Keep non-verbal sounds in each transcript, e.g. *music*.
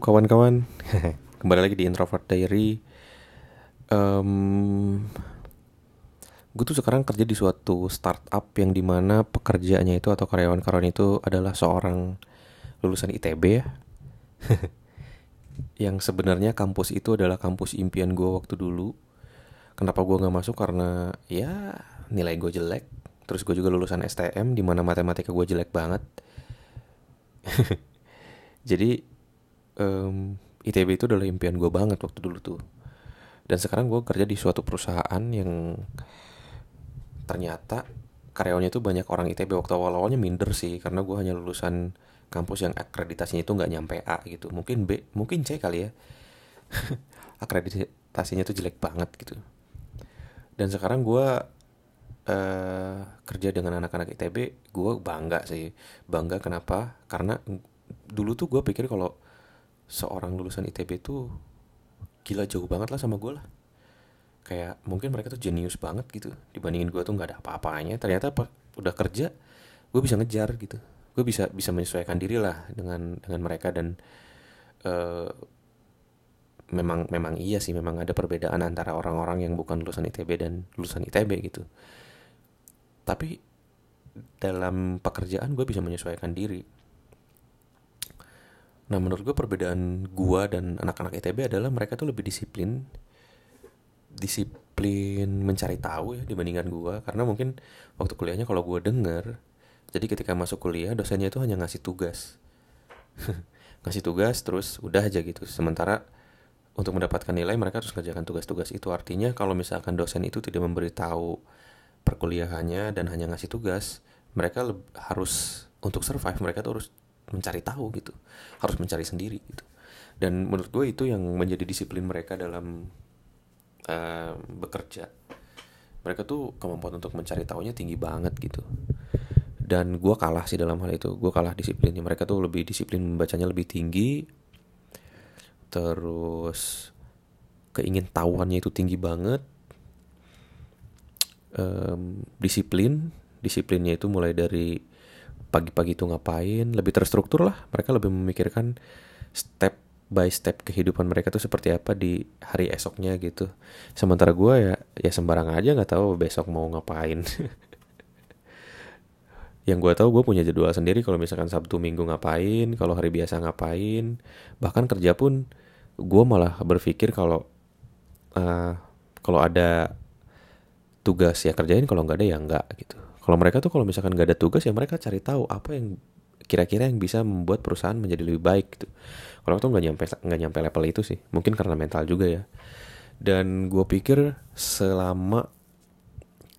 Kawan-kawan, *laughs* kembali lagi di Introvert Diary. Um, gue tuh sekarang kerja di suatu startup yang di mana pekerjaannya itu atau karyawan-karyawan itu adalah seorang lulusan ITB ya. *laughs* yang sebenarnya kampus itu adalah kampus impian gue waktu dulu. Kenapa gue nggak masuk? Karena ya nilai gue jelek. Terus gue juga lulusan STM, di mana matematika gue jelek banget. *laughs* Jadi um, ITB itu adalah impian gue banget waktu dulu tuh. Dan sekarang gue kerja di suatu perusahaan yang ternyata karyawannya itu banyak orang ITB waktu awal-awalnya minder sih karena gue hanya lulusan kampus yang akreditasinya itu nggak nyampe A gitu. Mungkin B mungkin C kali ya. *laughs* Akreditasinya itu jelek banget gitu. Dan sekarang gue uh, kerja dengan anak-anak ITB gue bangga sih. Bangga kenapa? Karena dulu tuh gue pikir kalau seorang lulusan ITB tuh gila jauh banget lah sama gue lah. Kayak mungkin mereka tuh jenius banget gitu. Dibandingin gue tuh nggak ada apa-apanya. Ternyata apa udah kerja gue bisa ngejar gitu. Gue bisa bisa menyesuaikan diri lah dengan dengan mereka dan uh, memang memang iya sih. Memang ada perbedaan antara orang-orang yang bukan lulusan ITB dan lulusan ITB gitu. Tapi dalam pekerjaan gue bisa menyesuaikan diri Nah menurut gue perbedaan gue dan anak-anak ITB adalah mereka tuh lebih disiplin Disiplin mencari tahu ya dibandingkan gue Karena mungkin waktu kuliahnya kalau gue denger Jadi ketika masuk kuliah dosennya itu hanya ngasih tugas. *laughs* Ngasih tugas terus udah aja gitu. Sementara untuk mendapatkan nilai mereka harus kerjakan tugas-tugas itu. Artinya kalau misalkan dosen itu tidak memberitahu perkuliahannya dan hanya ngasih tugas Mereka harus untuk survive mereka tuh harus mencari tahu gitu. Harus mencari sendiri gitu. Dan menurut gue itu yang menjadi disiplin mereka dalam uh, bekerja. Mereka tuh kemampuan untuk mencari tahunya tinggi banget gitu. Dan gue kalah sih dalam hal itu. Gue kalah disiplinnya. Mereka tuh lebih disiplin membacanya lebih tinggi. Terus keingin tahuannya itu tinggi banget. Um, disiplin. Disiplinnya itu mulai dari pagi-pagi itu ngapain lebih terstruktur lah. Mereka lebih memikirkan step by step kehidupan mereka tuh seperti apa di hari esoknya gitu. Sementara gue ya ya sembarang aja nggak tahu besok mau ngapain. *laughs* Yang gue tahu gue punya jadwal sendiri kalau misalkan sabtu minggu ngapain kalau hari biasa ngapain. Bahkan kerja pun gue malah berpikir kalau uh, kalau ada tugas ya kerjain kalau nggak ada ya nggak gitu kalau mereka tuh kalau misalkan nggak ada tugas ya mereka cari tahu apa yang kira-kira yang bisa membuat perusahaan menjadi lebih baik gitu. Kalau aku tuh nggak nyampe nggak nyampe level itu sih, mungkin karena mental juga ya. Dan gue pikir selama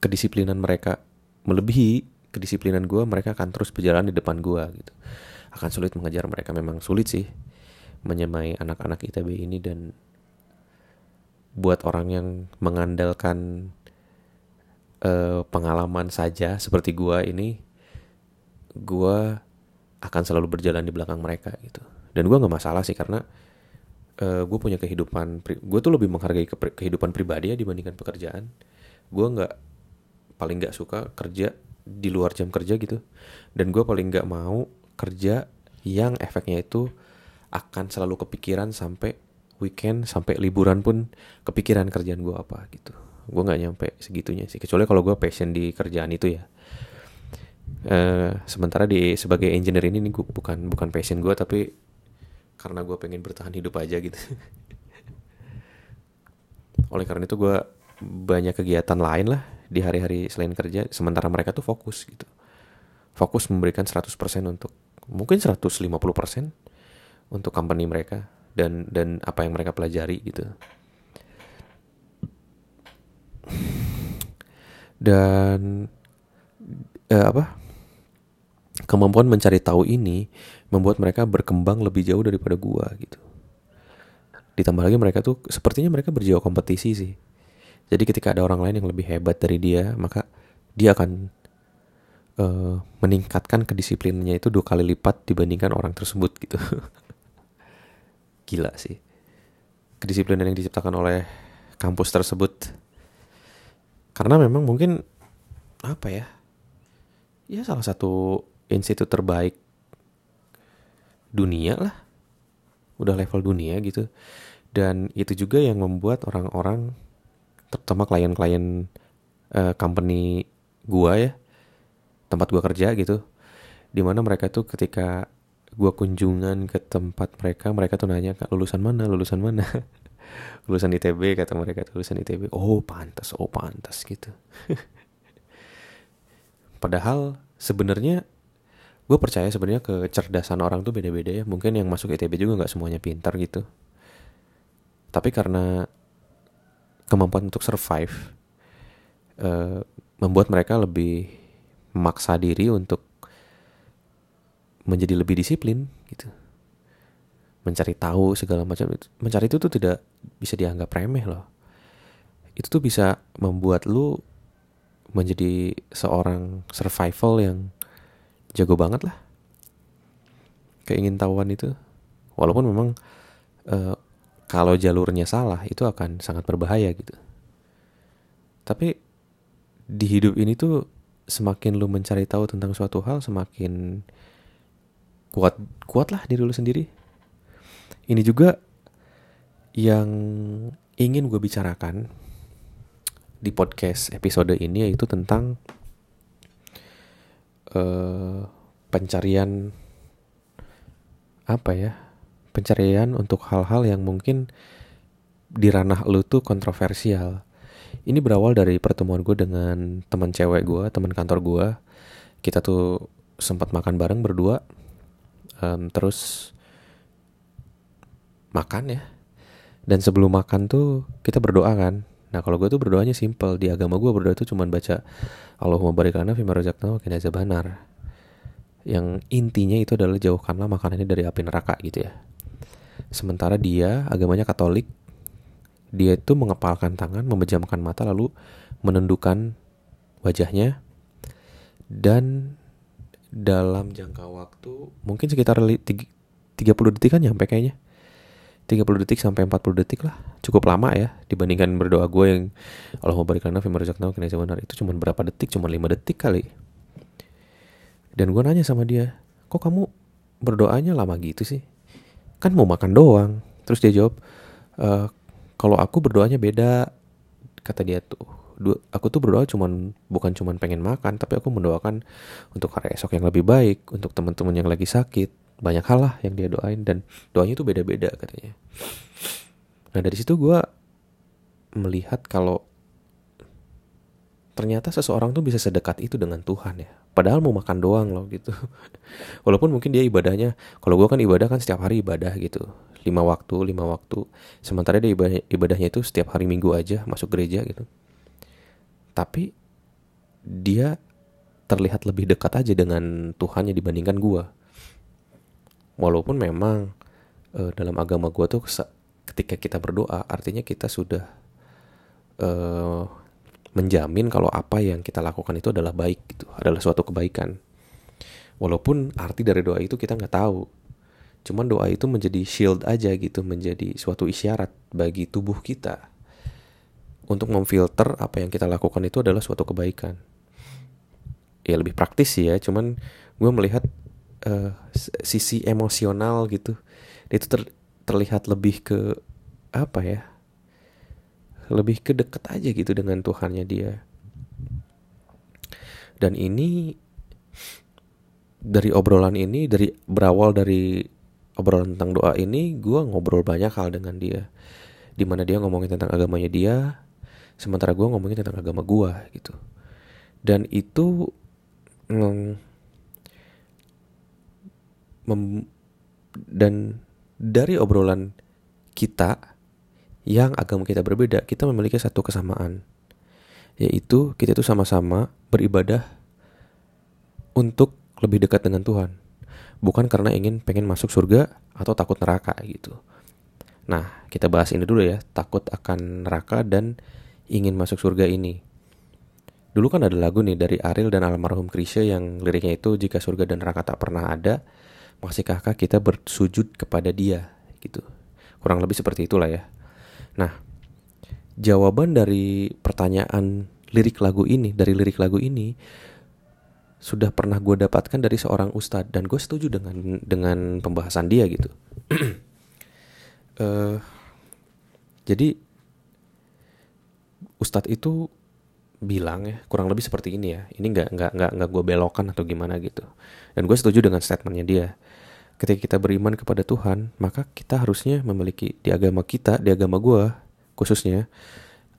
kedisiplinan mereka melebihi kedisiplinan gue, mereka akan terus berjalan di depan gue gitu. Akan sulit mengejar mereka, memang sulit sih menyemai anak-anak ITB ini dan buat orang yang mengandalkan uh, pengalaman saja seperti gua ini gua akan selalu berjalan di belakang mereka gitu. Dan gua nggak masalah sih karena uh, eh, gue punya kehidupan gue tuh lebih menghargai ke kehidupan pribadi ya dibandingkan pekerjaan. Gue nggak paling nggak suka kerja di luar jam kerja gitu. Dan gue paling nggak mau kerja yang efeknya itu akan selalu kepikiran sampai weekend sampai liburan pun kepikiran kerjaan gue apa gitu gue nggak nyampe segitunya sih kecuali kalau gue passion di kerjaan itu ya. Uh, sementara di sebagai engineer ini nih gue bukan bukan passion gue tapi karena gue pengen bertahan hidup aja gitu. *laughs* Oleh karena itu gue banyak kegiatan lain lah di hari-hari selain kerja sementara mereka tuh fokus gitu. Fokus memberikan 100% untuk mungkin 150% untuk company mereka dan dan apa yang mereka pelajari gitu dan eh, apa? Kemampuan mencari tahu ini membuat mereka berkembang lebih jauh daripada gua gitu. Ditambah lagi mereka tuh sepertinya mereka berjiwa kompetisi sih. Jadi ketika ada orang lain yang lebih hebat dari dia maka dia akan uh, meningkatkan kedisiplinannya itu dua kali lipat dibandingkan orang tersebut gitu. *laughs* Gila sih. Kedisiplinan yang diciptakan oleh kampus tersebut karena memang mungkin apa ya ya salah satu institut terbaik dunia lah. Udah level dunia gitu. Dan itu juga yang membuat orang-orang terutama klien-klien uh, company gua ya tempat gua kerja gitu di mana mereka tuh ketika gua kunjungan ke tempat mereka mereka tuh nanya lulusan mana? Lulusan mana *laughs* lulusan ITB kata mereka lulusan ITB oh pantas oh pantas gitu. *laughs* Padahal sebenarnya gue percaya sebenarnya kecerdasan orang tuh beda-beda ya. Mungkin yang masuk ITB juga nggak semuanya pintar gitu. Tapi karena kemampuan untuk survive uh, membuat mereka lebih memaksa diri untuk menjadi lebih disiplin gitu mencari tahu segala macam mencari itu tuh tidak bisa dianggap remeh loh. Itu tuh bisa membuat lu menjadi seorang survival yang jago banget lah. Keingin tahuan itu. Walaupun memang uh, kalau jalurnya salah itu akan sangat berbahaya gitu. Tapi di hidup ini tuh semakin lu mencari tahu tentang suatu hal semakin kuat kuat lah diri lu sendiri ini juga yang ingin gue bicarakan di podcast episode ini yaitu tentang uh, pencarian apa ya? Pencarian untuk hal-hal yang mungkin di ranah lu tuh kontroversial. Ini berawal dari pertemuan gue dengan teman cewek gue teman kantor gue kita tuh sempat makan bareng berdua. Um, terus makan ya. Dan sebelum makan tuh kita berdoa kan. Nah kalau gue tuh berdoanya simple Di agama gue berdoa tuh cuma baca Allahumma barikana fima razaqna wa qina benar Yang intinya itu adalah jauhkanlah makanannya dari api neraka gitu ya. Sementara dia agamanya katolik Dia itu mengepalkan tangan Memejamkan mata lalu menundukkan wajahnya. Dan dalam jangka waktu Mungkin sekitar 30 detik kan nyampe kayaknya 30 detik sampai 40 detik lah. Cukup lama ya dibandingkan berdoa gue yang Allah mau berikan nafi merzakna kena benar itu cuma berapa detik? Cuma 5 detik kali. Dan gue nanya sama dia kok kamu berdoanya lama gitu sih? Kan mau makan doang. Terus dia jawab e, kalau aku berdoanya beda kata dia tuh. Aku tuh berdoa cuman bukan cuman pengen makan tapi aku mendoakan untuk hari esok yang lebih baik untuk teman-teman yang lagi sakit banyak hal lah yang dia doain dan doanya itu beda-beda katanya. Nah dari situ gue melihat kalau ternyata seseorang tuh bisa sedekat itu dengan Tuhan ya. Padahal mau makan doang loh gitu. *laughs* Walaupun mungkin dia ibadahnya, kalau gue kan ibadah kan setiap hari ibadah gitu. Lima waktu, lima waktu. Sementara dia ibadah, ibadahnya itu setiap hari minggu aja masuk gereja gitu. Tapi dia terlihat lebih dekat aja dengan Tuhannya dibandingkan gue walaupun memang uh, dalam agama gue tuh ketika kita berdoa artinya kita sudah uh, menjamin kalau apa yang kita lakukan itu adalah baik gitu adalah suatu kebaikan. Walaupun arti dari doa itu kita nggak tahu. Cuman doa itu menjadi shield aja gitu menjadi suatu isyarat bagi tubuh kita. Untuk memfilter apa yang kita lakukan itu adalah suatu kebaikan. Ya lebih praktis sih ya cuman gue melihat uh, sisi emosional gitu. Itu ter, terlihat lebih ke apa ya lebih ke deket aja gitu dengan Tuhannya dia. Dan ini dari obrolan ini dari berawal dari obrolan tentang doa ini gue ngobrol banyak hal dengan dia. Di mana dia ngomongin tentang agamanya dia sementara gue ngomongin tentang agama gue gitu. Dan itu mm, mem dan dari obrolan kita yang agama kita berbeda, kita memiliki satu kesamaan, yaitu kita itu sama-sama beribadah untuk lebih dekat dengan Tuhan, bukan karena ingin pengen masuk surga atau takut neraka gitu. Nah, kita bahas ini dulu ya, takut akan neraka dan ingin masuk surga ini. Dulu kan ada lagu nih dari Ariel dan almarhum Krisya yang liriknya itu jika surga dan neraka tak pernah ada, masihkah kita bersujud kepada dia? Gitu. Kurang lebih seperti itulah ya. Nah jawaban dari pertanyaan lirik lagu ini dari lirik lagu ini sudah pernah gue dapatkan dari seorang ustadz dan gue setuju dengan dengan pembahasan dia gitu. Uh, *clears throat* jadi Ustadz itu bilang ya kurang lebih seperti ini ya ini nggak nggak nggak nggak gue belokan atau gimana gitu. Dan gue setuju dengan statementnya dia ketika kita beriman kepada Tuhan maka kita harusnya memiliki di agama kita di agama gue khususnya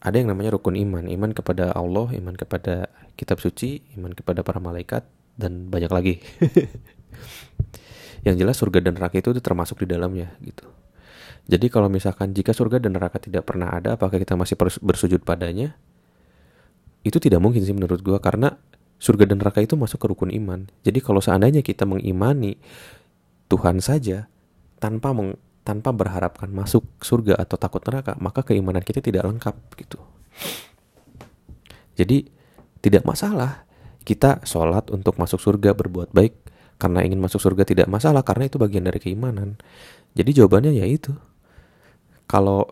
ada yang namanya rukun iman iman kepada Allah iman kepada kitab suci iman kepada para malaikat dan banyak lagi *laughs* yang jelas surga dan neraka itu termasuk di dalamnya gitu jadi kalau misalkan jika surga dan neraka tidak pernah ada, apakah kita masih bersujud padanya? Itu tidak mungkin sih menurut gue karena surga dan neraka itu masuk ke rukun iman. Jadi kalau seandainya kita mengimani Tuhan saja tanpa meng, tanpa berharapkan masuk surga atau takut neraka, maka keimanan kita tidak lengkap gitu. Jadi tidak masalah kita sholat untuk masuk surga berbuat baik karena ingin masuk surga tidak masalah karena itu bagian dari keimanan. Jadi jawabannya ya itu kalau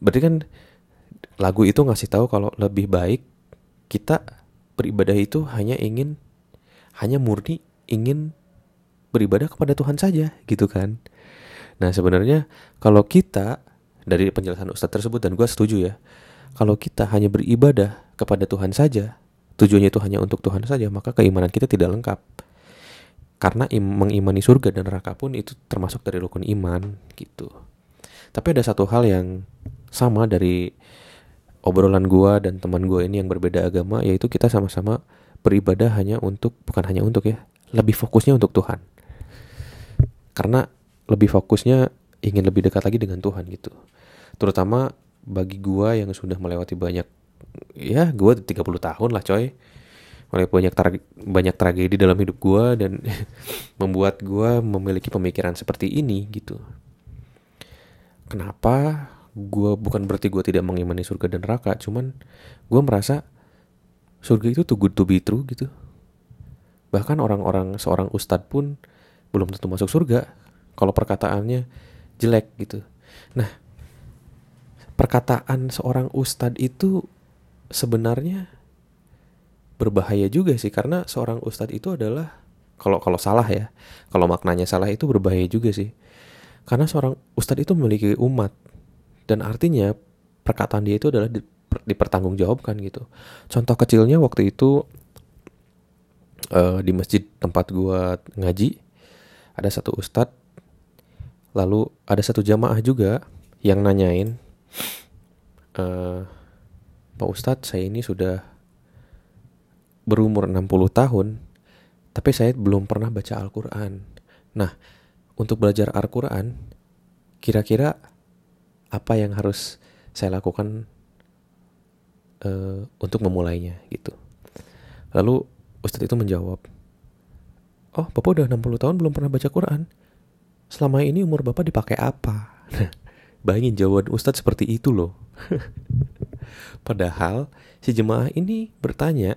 berarti kan lagu itu ngasih tahu kalau lebih baik kita beribadah itu hanya ingin hanya murni ingin beribadah kepada Tuhan saja gitu kan. Nah sebenarnya kalau kita dari penjelasan Ustadz tersebut dan gue setuju ya, kalau kita hanya beribadah kepada Tuhan saja, tujuannya itu hanya untuk Tuhan saja, maka keimanan kita tidak lengkap. Karena im mengimani surga dan neraka pun itu termasuk dari rukun iman gitu. Tapi ada satu hal yang sama dari obrolan gua dan teman gua ini yang berbeda agama yaitu kita sama-sama beribadah hanya untuk bukan hanya untuk ya, lebih fokusnya untuk Tuhan. Karena lebih fokusnya ingin lebih dekat lagi dengan Tuhan gitu. Terutama bagi gua yang sudah melewati banyak ya gua 30 tahun lah coy. Oleh banyak tra banyak tragedi dalam hidup gua dan *laughs* membuat gua memiliki pemikiran seperti ini gitu. Kenapa gue bukan berarti gue tidak mengimani surga dan neraka cuman gue merasa surga itu too good to be true gitu. Bahkan orang-orang seorang ustadz pun belum tentu masuk surga. Kalau perkataannya jelek gitu. Nah perkataan seorang ustadz itu sebenarnya berbahaya juga sih karena seorang ustadz itu adalah kalau kalau salah ya kalau maknanya salah itu berbahaya juga sih. Karena seorang ustadz itu memiliki umat dan artinya perkataan dia itu adalah di, dipertanggungjawabkan gitu. Contoh kecilnya waktu itu uh, di masjid tempat gua ngaji ada satu ustadz lalu ada satu jamaah juga yang nanyain uh, Pak Ustadz saya ini sudah berumur 60 tahun tapi saya belum pernah baca Al-Quran. Nah untuk belajar Al-Quran, kira-kira apa yang harus saya lakukan uh, untuk memulainya gitu. Lalu Ustadz itu menjawab, oh Bapak udah 60 tahun belum pernah baca Quran. Selama ini umur Bapak dipakai apa? Bayangin jawaban Ustadz seperti itu loh. *laughs* Padahal si jemaah ini bertanya,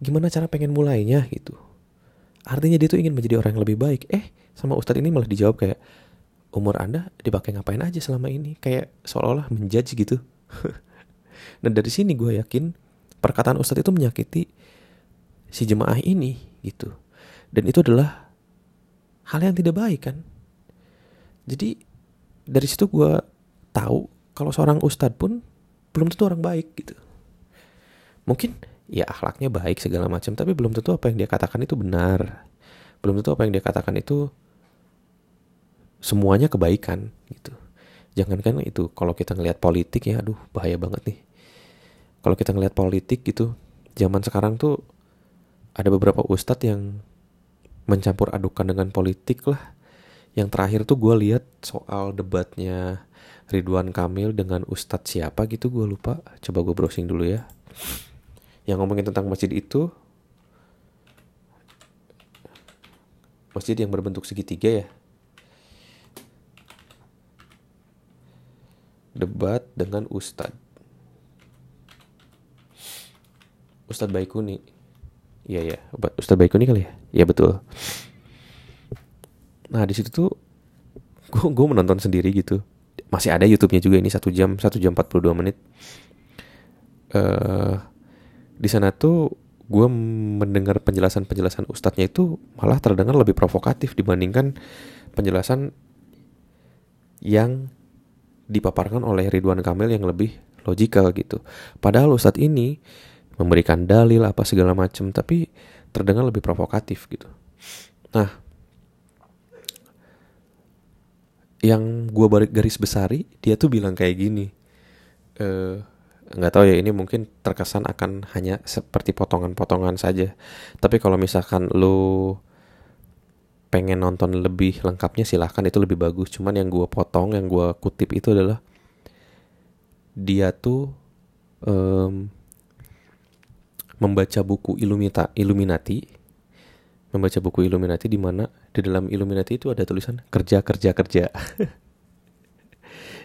gimana cara pengen mulainya gitu. Artinya dia tuh ingin menjadi orang yang lebih baik. Eh, sama ustadz ini malah dijawab kayak umur anda dipakai ngapain aja selama ini kayak seolah-olah menjudge gitu dan *laughs* dari sini gue yakin perkataan ustadz itu menyakiti si jemaah ini gitu dan itu adalah hal yang tidak baik kan jadi dari situ gue tahu kalau seorang ustadz pun belum tentu orang baik gitu mungkin ya akhlaknya baik segala macam tapi belum tentu apa yang dia katakan itu benar belum tentu apa yang dia katakan itu semuanya kebaikan gitu. Jangankan itu kalau kita ngelihat politik ya aduh bahaya banget nih. Kalau kita ngelihat politik gitu, zaman sekarang tuh ada beberapa ustadz yang mencampur adukan dengan politik lah. Yang terakhir tuh gue lihat soal debatnya Ridwan Kamil dengan ustadz siapa gitu gue lupa. Coba gue browsing dulu ya. Yang ngomongin tentang masjid itu masjid yang berbentuk segitiga ya debat dengan Ustadz. Ustadz Baikuni. Iya ya, Ustadz Baikuni kali ya? Iya betul. Nah di situ tuh gue gue menonton sendiri gitu. Masih ada YouTube-nya juga ini satu jam satu jam 42 menit. Uh, di sana tuh gue mendengar penjelasan-penjelasan ustadznya itu malah terdengar lebih provokatif dibandingkan penjelasan yang dipaparkan oleh Ridwan Kamil yang lebih logikal gitu. Padahal Ustadz ini memberikan dalil apa segala macam tapi terdengar lebih provokatif gitu. Nah, yang gue balik garis besari dia tuh bilang kayak gini. Eh nggak tahu ya ini mungkin terkesan akan hanya seperti potongan-potongan saja. Tapi kalau misalkan lu pengen nonton lebih lengkapnya silahkan itu lebih bagus cuman yang gue potong yang gue kutip itu adalah dia tuh um, membaca buku Illumita, Illuminati. Membaca buku Illuminati di mana? Di dalam Illuminati itu ada tulisan kerja kerja kerja. *laughs*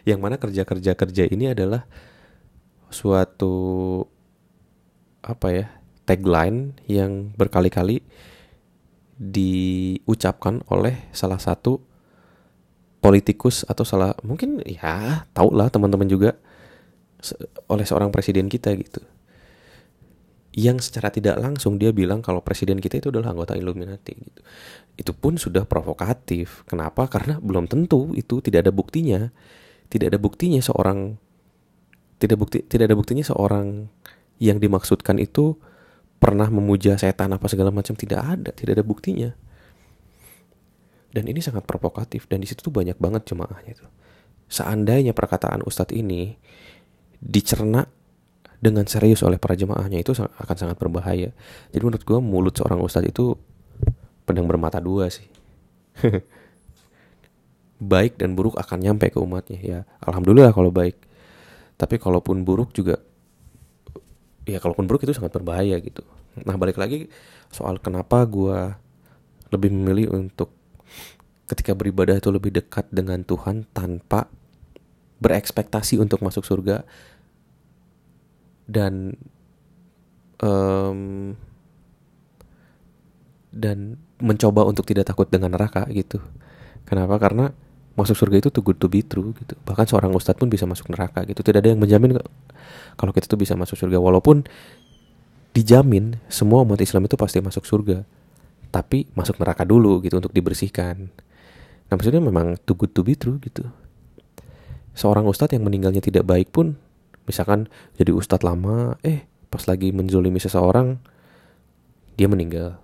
Yang mana kerja kerja kerja ini adalah suatu apa ya tagline yang berkali-kali diucapkan oleh salah satu politikus atau salah mungkin ya tau lah teman-teman juga oleh seorang presiden kita gitu yang secara tidak langsung dia bilang kalau presiden kita itu adalah anggota Illuminati gitu. Itu pun sudah provokatif. Kenapa? Karena belum tentu itu tidak ada buktinya. Tidak ada buktinya seorang tidak bukti tidak ada buktinya seorang yang dimaksudkan itu pernah memuja setan apa segala macam tidak ada, tidak ada buktinya. Dan ini sangat provokatif dan di situ tuh banyak banget jemaahnya itu. Seandainya perkataan ustadz ini dicerna dengan serius oleh para jemaahnya itu akan sangat berbahaya. Jadi menurut gue mulut seorang ustadz itu pedang bermata dua sih. *laughs* baik dan buruk akan nyampe ke umatnya ya. Alhamdulillah kalau baik. Tapi kalaupun buruk juga ya kalaupun buruk itu sangat berbahaya gitu nah balik lagi soal kenapa gue lebih memilih untuk ketika beribadah itu lebih dekat dengan Tuhan tanpa berekspektasi untuk masuk surga dan um, dan mencoba untuk tidak takut dengan neraka gitu. Kenapa? Karena masuk surga itu too good to be true gitu. Bahkan seorang ustadz pun bisa masuk neraka gitu. Tidak ada yang menjamin kalau kita tuh bisa masuk surga walaupun dijamin semua umat Islam itu pasti masuk surga tapi masuk neraka dulu gitu untuk dibersihkan nah maksudnya memang too good to be true gitu seorang ustadz yang meninggalnya tidak baik pun misalkan jadi ustadz lama eh pas lagi menzolimi seseorang dia meninggal.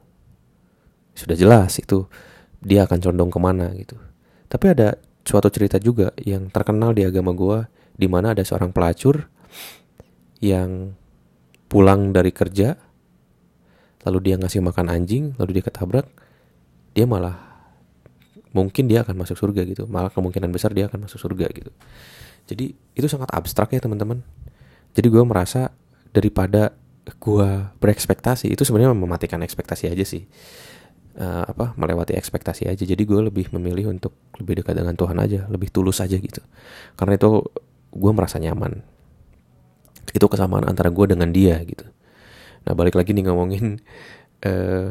Sudah jelas itu dia akan condong ke mana gitu. Tapi ada suatu cerita juga yang terkenal di agama gua di mana ada seorang pelacur yang pulang dari kerja lalu dia ngasih makan anjing lalu dia ketabrak dia malah mungkin dia akan masuk surga gitu. Malah kemungkinan besar dia akan masuk surga gitu jadi itu sangat abstrak ya teman-teman. Jadi gue merasa daripada gue berekspektasi itu sebenarnya mematikan ekspektasi aja sih. Uh, apa melewati ekspektasi aja. Jadi gue lebih memilih untuk lebih dekat dengan Tuhan aja lebih tulus aja gitu. Karena itu gue merasa nyaman. Itu kesamaan antara gue dengan dia gitu. Nah balik lagi nih ngomongin uh,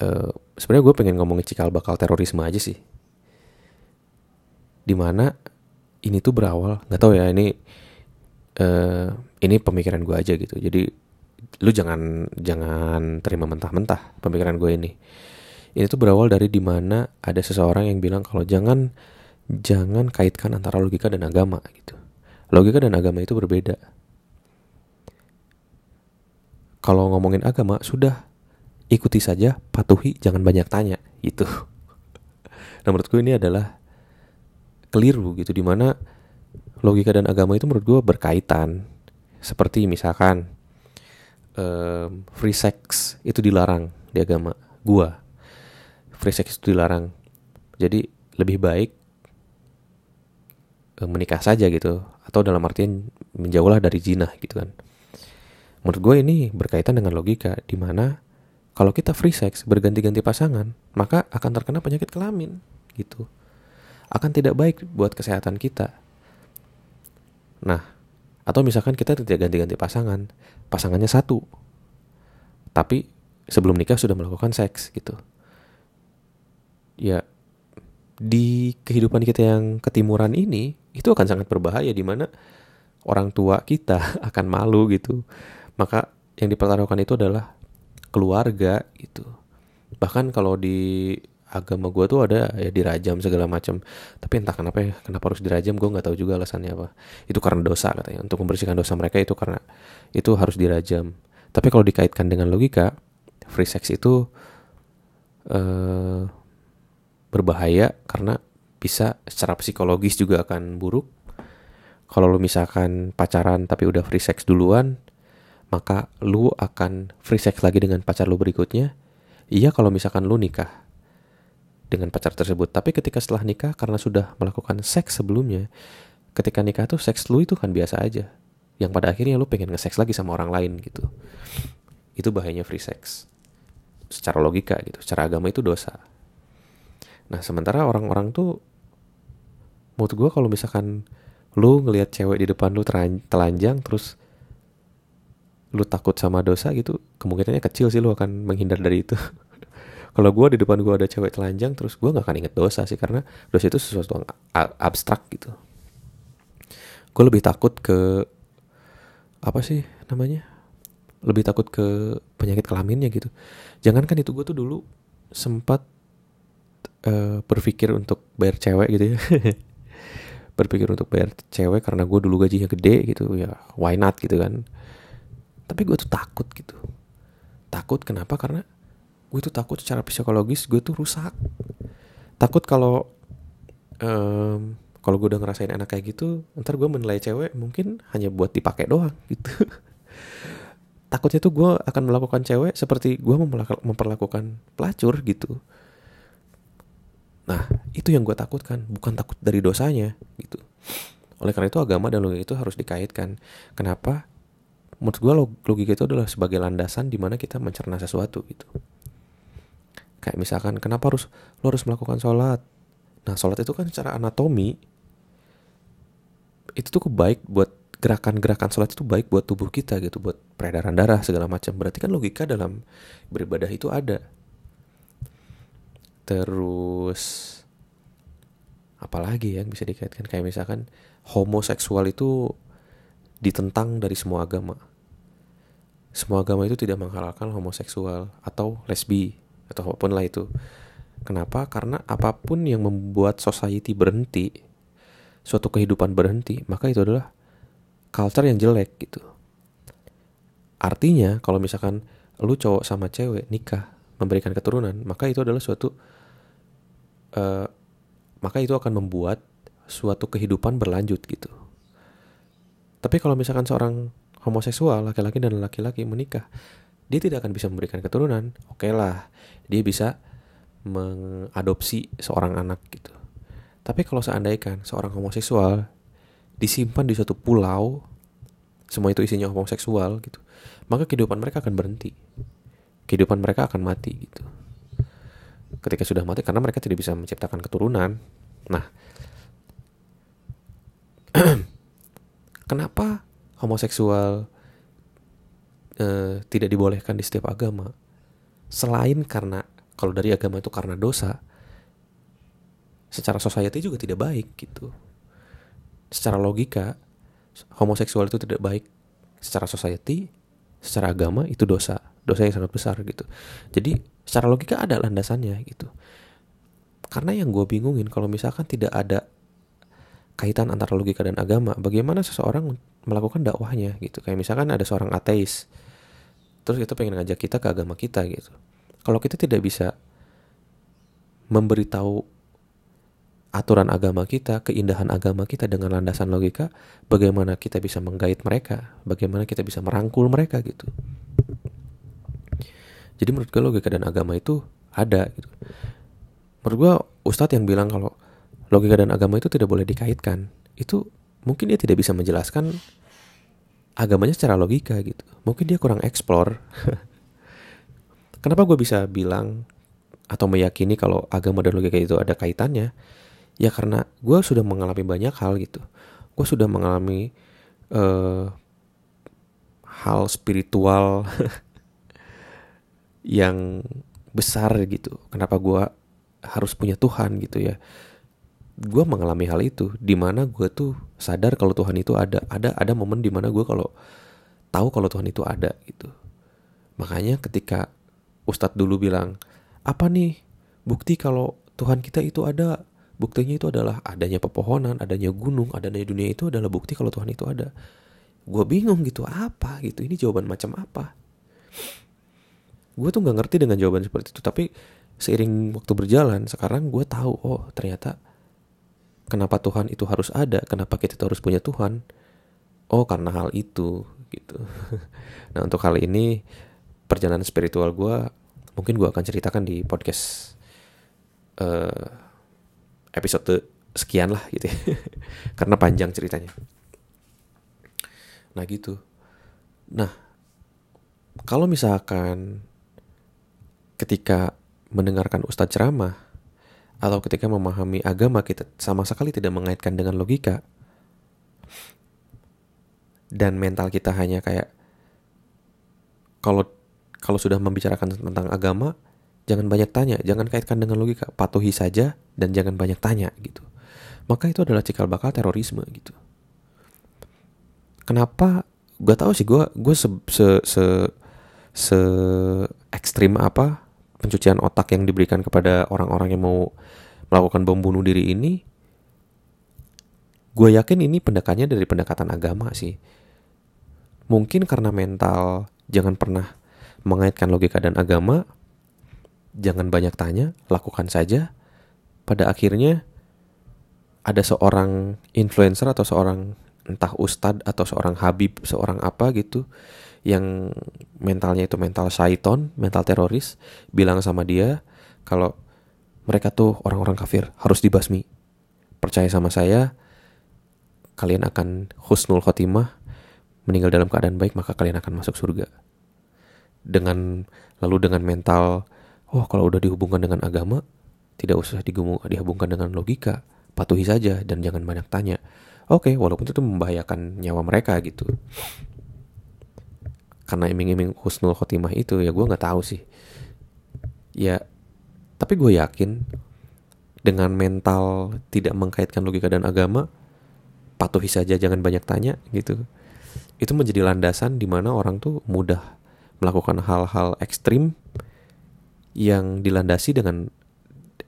uh, sebenarnya gue pengen ngomongin cikal bakal terorisme aja sih. Di mana ini tuh berawal nggak tahu ya ini uh, ini pemikiran gue aja gitu jadi lu jangan jangan terima mentah-mentah pemikiran gue ini ini tuh berawal dari di mana ada seseorang yang bilang kalau jangan jangan kaitkan antara logika dan agama gitu Logika dan agama itu berbeda. Kalau ngomongin agama, sudah ikuti saja, patuhi, jangan banyak tanya, itu. *laughs* Nah menurut ini adalah keliru gitu, di mana logika dan agama itu menurut gue berkaitan. Seperti misalkan um, free sex itu dilarang di agama gua. Free sex itu dilarang. Jadi lebih baik menikah saja gitu atau dalam artian menjauhlah dari zina gitu kan menurut gue ini berkaitan dengan logika di mana kalau kita free sex berganti-ganti pasangan maka akan terkena penyakit kelamin gitu akan tidak baik buat kesehatan kita nah atau misalkan kita tidak ganti-ganti pasangan pasangannya satu tapi sebelum nikah sudah melakukan seks gitu ya di kehidupan kita yang ketimuran ini itu akan sangat berbahaya di mana orang tua kita *laughs* akan malu gitu. Maka yang dipertaruhkan itu adalah keluarga gitu. Bahkan kalau di agama gue tuh ada ya dirajam segala macam. Tapi entah kenapa ya kenapa harus dirajam gue nggak tahu juga alasannya apa. Itu karena dosa katanya. Untuk membersihkan dosa mereka itu karena itu harus dirajam. Tapi kalau dikaitkan dengan logika free sex itu uh, berbahaya karena bisa secara psikologis juga akan buruk. Kalau lu misalkan pacaran tapi udah free sex duluan maka lu akan free sex lagi dengan pacar lu berikutnya. Iya kalau misalkan lu nikah dengan pacar tersebut. Tapi ketika setelah nikah karena sudah melakukan seks sebelumnya, ketika nikah tuh seks lu itu kan biasa aja. Yang pada akhirnya lu pengen nge-seks lagi sama orang lain gitu. Itu bahayanya free sex. Secara logika gitu, secara agama itu dosa. Nah sementara orang-orang tuh menurut gue kalau misalkan lu ngelihat cewek di depan lu telanjang terus lu takut sama dosa gitu kemungkinannya kecil sih lu akan menghindar dari itu *laughs* kalau gue di depan gue ada cewek telanjang terus gue nggak akan inget dosa sih karena dosa itu sesuatu yang abstrak gitu. Gue lebih takut ke apa sih namanya? Lebih takut ke penyakit kelaminnya gitu. Jangan kan itu gue tuh dulu sempat uh, berpikir untuk bayar cewek gitu ya. *laughs* Berpikir untuk bayar cewek karena gue dulu gajinya gede gitu ya why not gitu kan. Tapi gue tuh takut gitu. Takut kenapa? Karena gue tuh takut secara psikologis gue tuh rusak. Takut kalau um, kalau gue udah ngerasain enak kayak gitu ntar gue menilai cewek mungkin hanya buat dipakai doang gitu. *laughs* Takutnya tuh gue akan melakukan cewek seperti gue memperlakukan pelacur gitu. Nah itu yang gue takutkan bukan takut dari dosanya gitu. Oleh karena itu agama dan logika itu harus dikaitkan. Kenapa? Menurut gue logika itu adalah sebagai landasan di mana kita mencerna sesuatu gitu kayak misalkan kenapa harus lo harus melakukan sholat? Nah sholat itu kan secara anatomi itu tuh baik buat gerakan-gerakan sholat itu baik buat tubuh kita gitu buat peredaran darah segala macam. Berarti kan logika dalam beribadah itu ada. Terus apalagi yang bisa dikaitkan? Kayak misalkan homoseksual itu ditentang dari semua agama. Semua agama itu tidak menghalalkan homoseksual atau lesbi atau apa pun lah itu. Kenapa? Karena apa pun yang membuat society berhenti, suatu kehidupan berhenti, maka itu adalah culture yang jelek gitu. Artinya kalau misalkan lu cowok sama cewek nikah memberikan keturunan, maka itu adalah suatu uh, maka itu akan membuat suatu kehidupan berlanjut gitu. Tapi kalau misalkan seorang homoseksual, laki-laki dan laki-laki menikah, dia tidak akan bisa memberikan keturunan. Oke okay lah, dia bisa mengadopsi seorang anak gitu. Tapi kalau seandainya seorang homoseksual disimpan di suatu pulau, semua itu isinya homoseksual gitu, maka kehidupan mereka akan berhenti. Kehidupan mereka akan mati gitu. Ketika sudah mati karena mereka tidak bisa menciptakan keturunan. Nah, *clears throat* Kenapa homoseksual uh, tidak dibolehkan di setiap agama? Selain karena kalau dari agama itu karena dosa, secara society juga tidak baik gitu. Secara logika, homoseksual itu tidak baik secara society, secara agama itu dosa, dosa yang sangat besar gitu. Jadi secara logika ada landasannya gitu. Karena yang gue bingungin kalau misalkan tidak ada kaitan antara logika dan agama bagaimana seseorang melakukan dakwahnya gitu kayak misalkan ada seorang ateis terus itu pengen ngajak kita ke agama kita gitu kalau kita tidak bisa memberitahu aturan agama kita, keindahan agama kita dengan landasan logika, bagaimana kita bisa menggait mereka, bagaimana kita bisa merangkul mereka gitu. Jadi menurut gue logika dan agama itu ada gitu. Menurut gue Ustadz yang bilang kalau logika dan agama itu tidak boleh dikaitkan. Itu mungkin dia tidak bisa menjelaskan agamanya secara logika gitu. Mungkin dia kurang eksplor. *laughs* Kenapa gue bisa bilang atau meyakini kalau agama dan logika itu ada kaitannya? Ya karena gue sudah mengalami banyak hal gitu. Gue sudah mengalami uh, hal spiritual *laughs* yang besar gitu. Kenapa gue harus punya Tuhan gitu ya? Gue mengalami hal itu di mana gue tuh sadar kalau Tuhan itu ada. Ada ada momen di mana gue kalau tahu kalau Tuhan itu ada gitu. Makanya ketika Ustadz dulu bilang apa nih bukti kalau Tuhan kita itu ada? Buktinya itu adalah adanya pepohonan adanya gunung adanya dunia itu adalah bukti kalau Tuhan itu ada. Gue bingung gitu apa gitu? Ini jawaban macam apa? Gue tuh nggak ngerti dengan jawaban seperti itu tapi seiring waktu berjalan sekarang gue tahu oh ternyata kenapa Tuhan itu harus ada? Kenapa kita harus punya Tuhan? Oh karena hal itu gitu. *laughs* Nah untuk hal ini perjalanan spiritual gue mungkin gue akan ceritakan di podcast uh, episode sekian lah gitu ya. *laughs* Karena panjang ceritanya. Nah gitu. Nah kalau misalkan ketika mendengarkan ustadz ceramah atau ketika memahami agama kita sama sekali tidak mengaitkan dengan logika. Dan mental kita hanya kayak kalau kalau sudah membicarakan tentang agama jangan banyak tanya. Jangan kaitkan dengan logika. Patuhi saja dan jangan banyak tanya gitu. Maka itu adalah cikal bakal terorisme gitu. Kenapa? Gue tau sih. Gue gue se, se se se ekstrim apa pencucian otak yang diberikan kepada orang-orang yang mau melakukan bom bunuh diri ini gue yakin ini pendekatannya dari pendekatan agama sih. Mungkin karena mental jangan pernah mengaitkan logika dan agama jangan banyak tanya lakukan saja. Pada akhirnya ada seorang influencer atau seorang entah ustadz atau seorang habib seorang apa gitu yang mentalnya itu mental syaiton, mental teroris, bilang sama dia kalau mereka tuh orang-orang kafir, harus dibasmi. Percaya sama saya, kalian akan husnul khotimah, meninggal dalam keadaan baik, maka kalian akan masuk surga. Dengan lalu dengan mental, oh kalau udah dihubungkan dengan agama, tidak usah dihubungkan dengan logika, patuhi saja dan jangan banyak tanya. Oke, okay, walaupun itu membahayakan nyawa mereka gitu karena iming-iming husnul khotimah itu ya gue nggak tahu sih. Ya tapi gue yakin dengan mental tidak mengkaitkan logika dan agama patuhi saja jangan banyak tanya gitu. Itu menjadi landasan di mana orang tuh mudah melakukan hal-hal ekstrim yang dilandasi dengan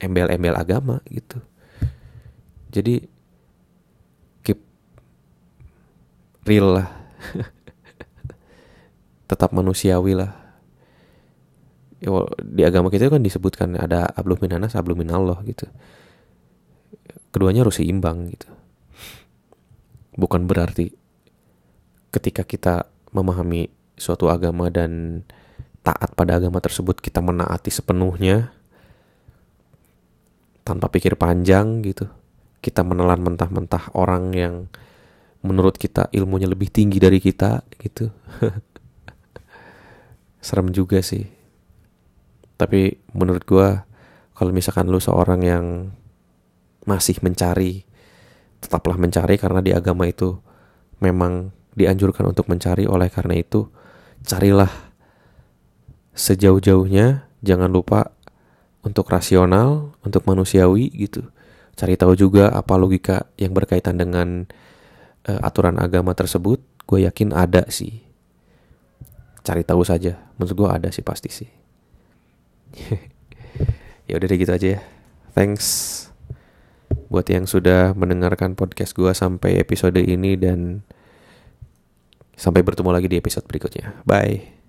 embel-embel agama gitu. Jadi keep real lah *laughs* tetap manusiawi lah. Ya, di agama kita kan disebutkan ada ablum minanas ablum minallah gitu. Keduanya harus seimbang gitu. Bukan berarti ketika kita memahami suatu agama dan taat pada agama tersebut kita menaati sepenuhnya tanpa pikir panjang gitu. Kita menelan mentah-mentah orang yang menurut kita ilmunya lebih tinggi dari kita gitu *laughs* serem juga sih. Tapi menurut gue kalau misalkan lu seorang yang masih mencari tetaplah mencari karena di agama itu memang dianjurkan untuk mencari. Oleh karena itu carilah sejauh-jauhnya. Jangan lupa untuk rasional untuk manusiawi gitu. Cari tahu juga apa logika yang berkaitan dengan uh, aturan agama tersebut. Gue yakin ada sih cari tahu saja. Menurut gue ada sih pasti sih. *laughs* Ya udah deh gitu aja ya. Thanks buat yang sudah mendengarkan podcast gue sampai episode ini dan sampai bertemu lagi di episode berikutnya. Bye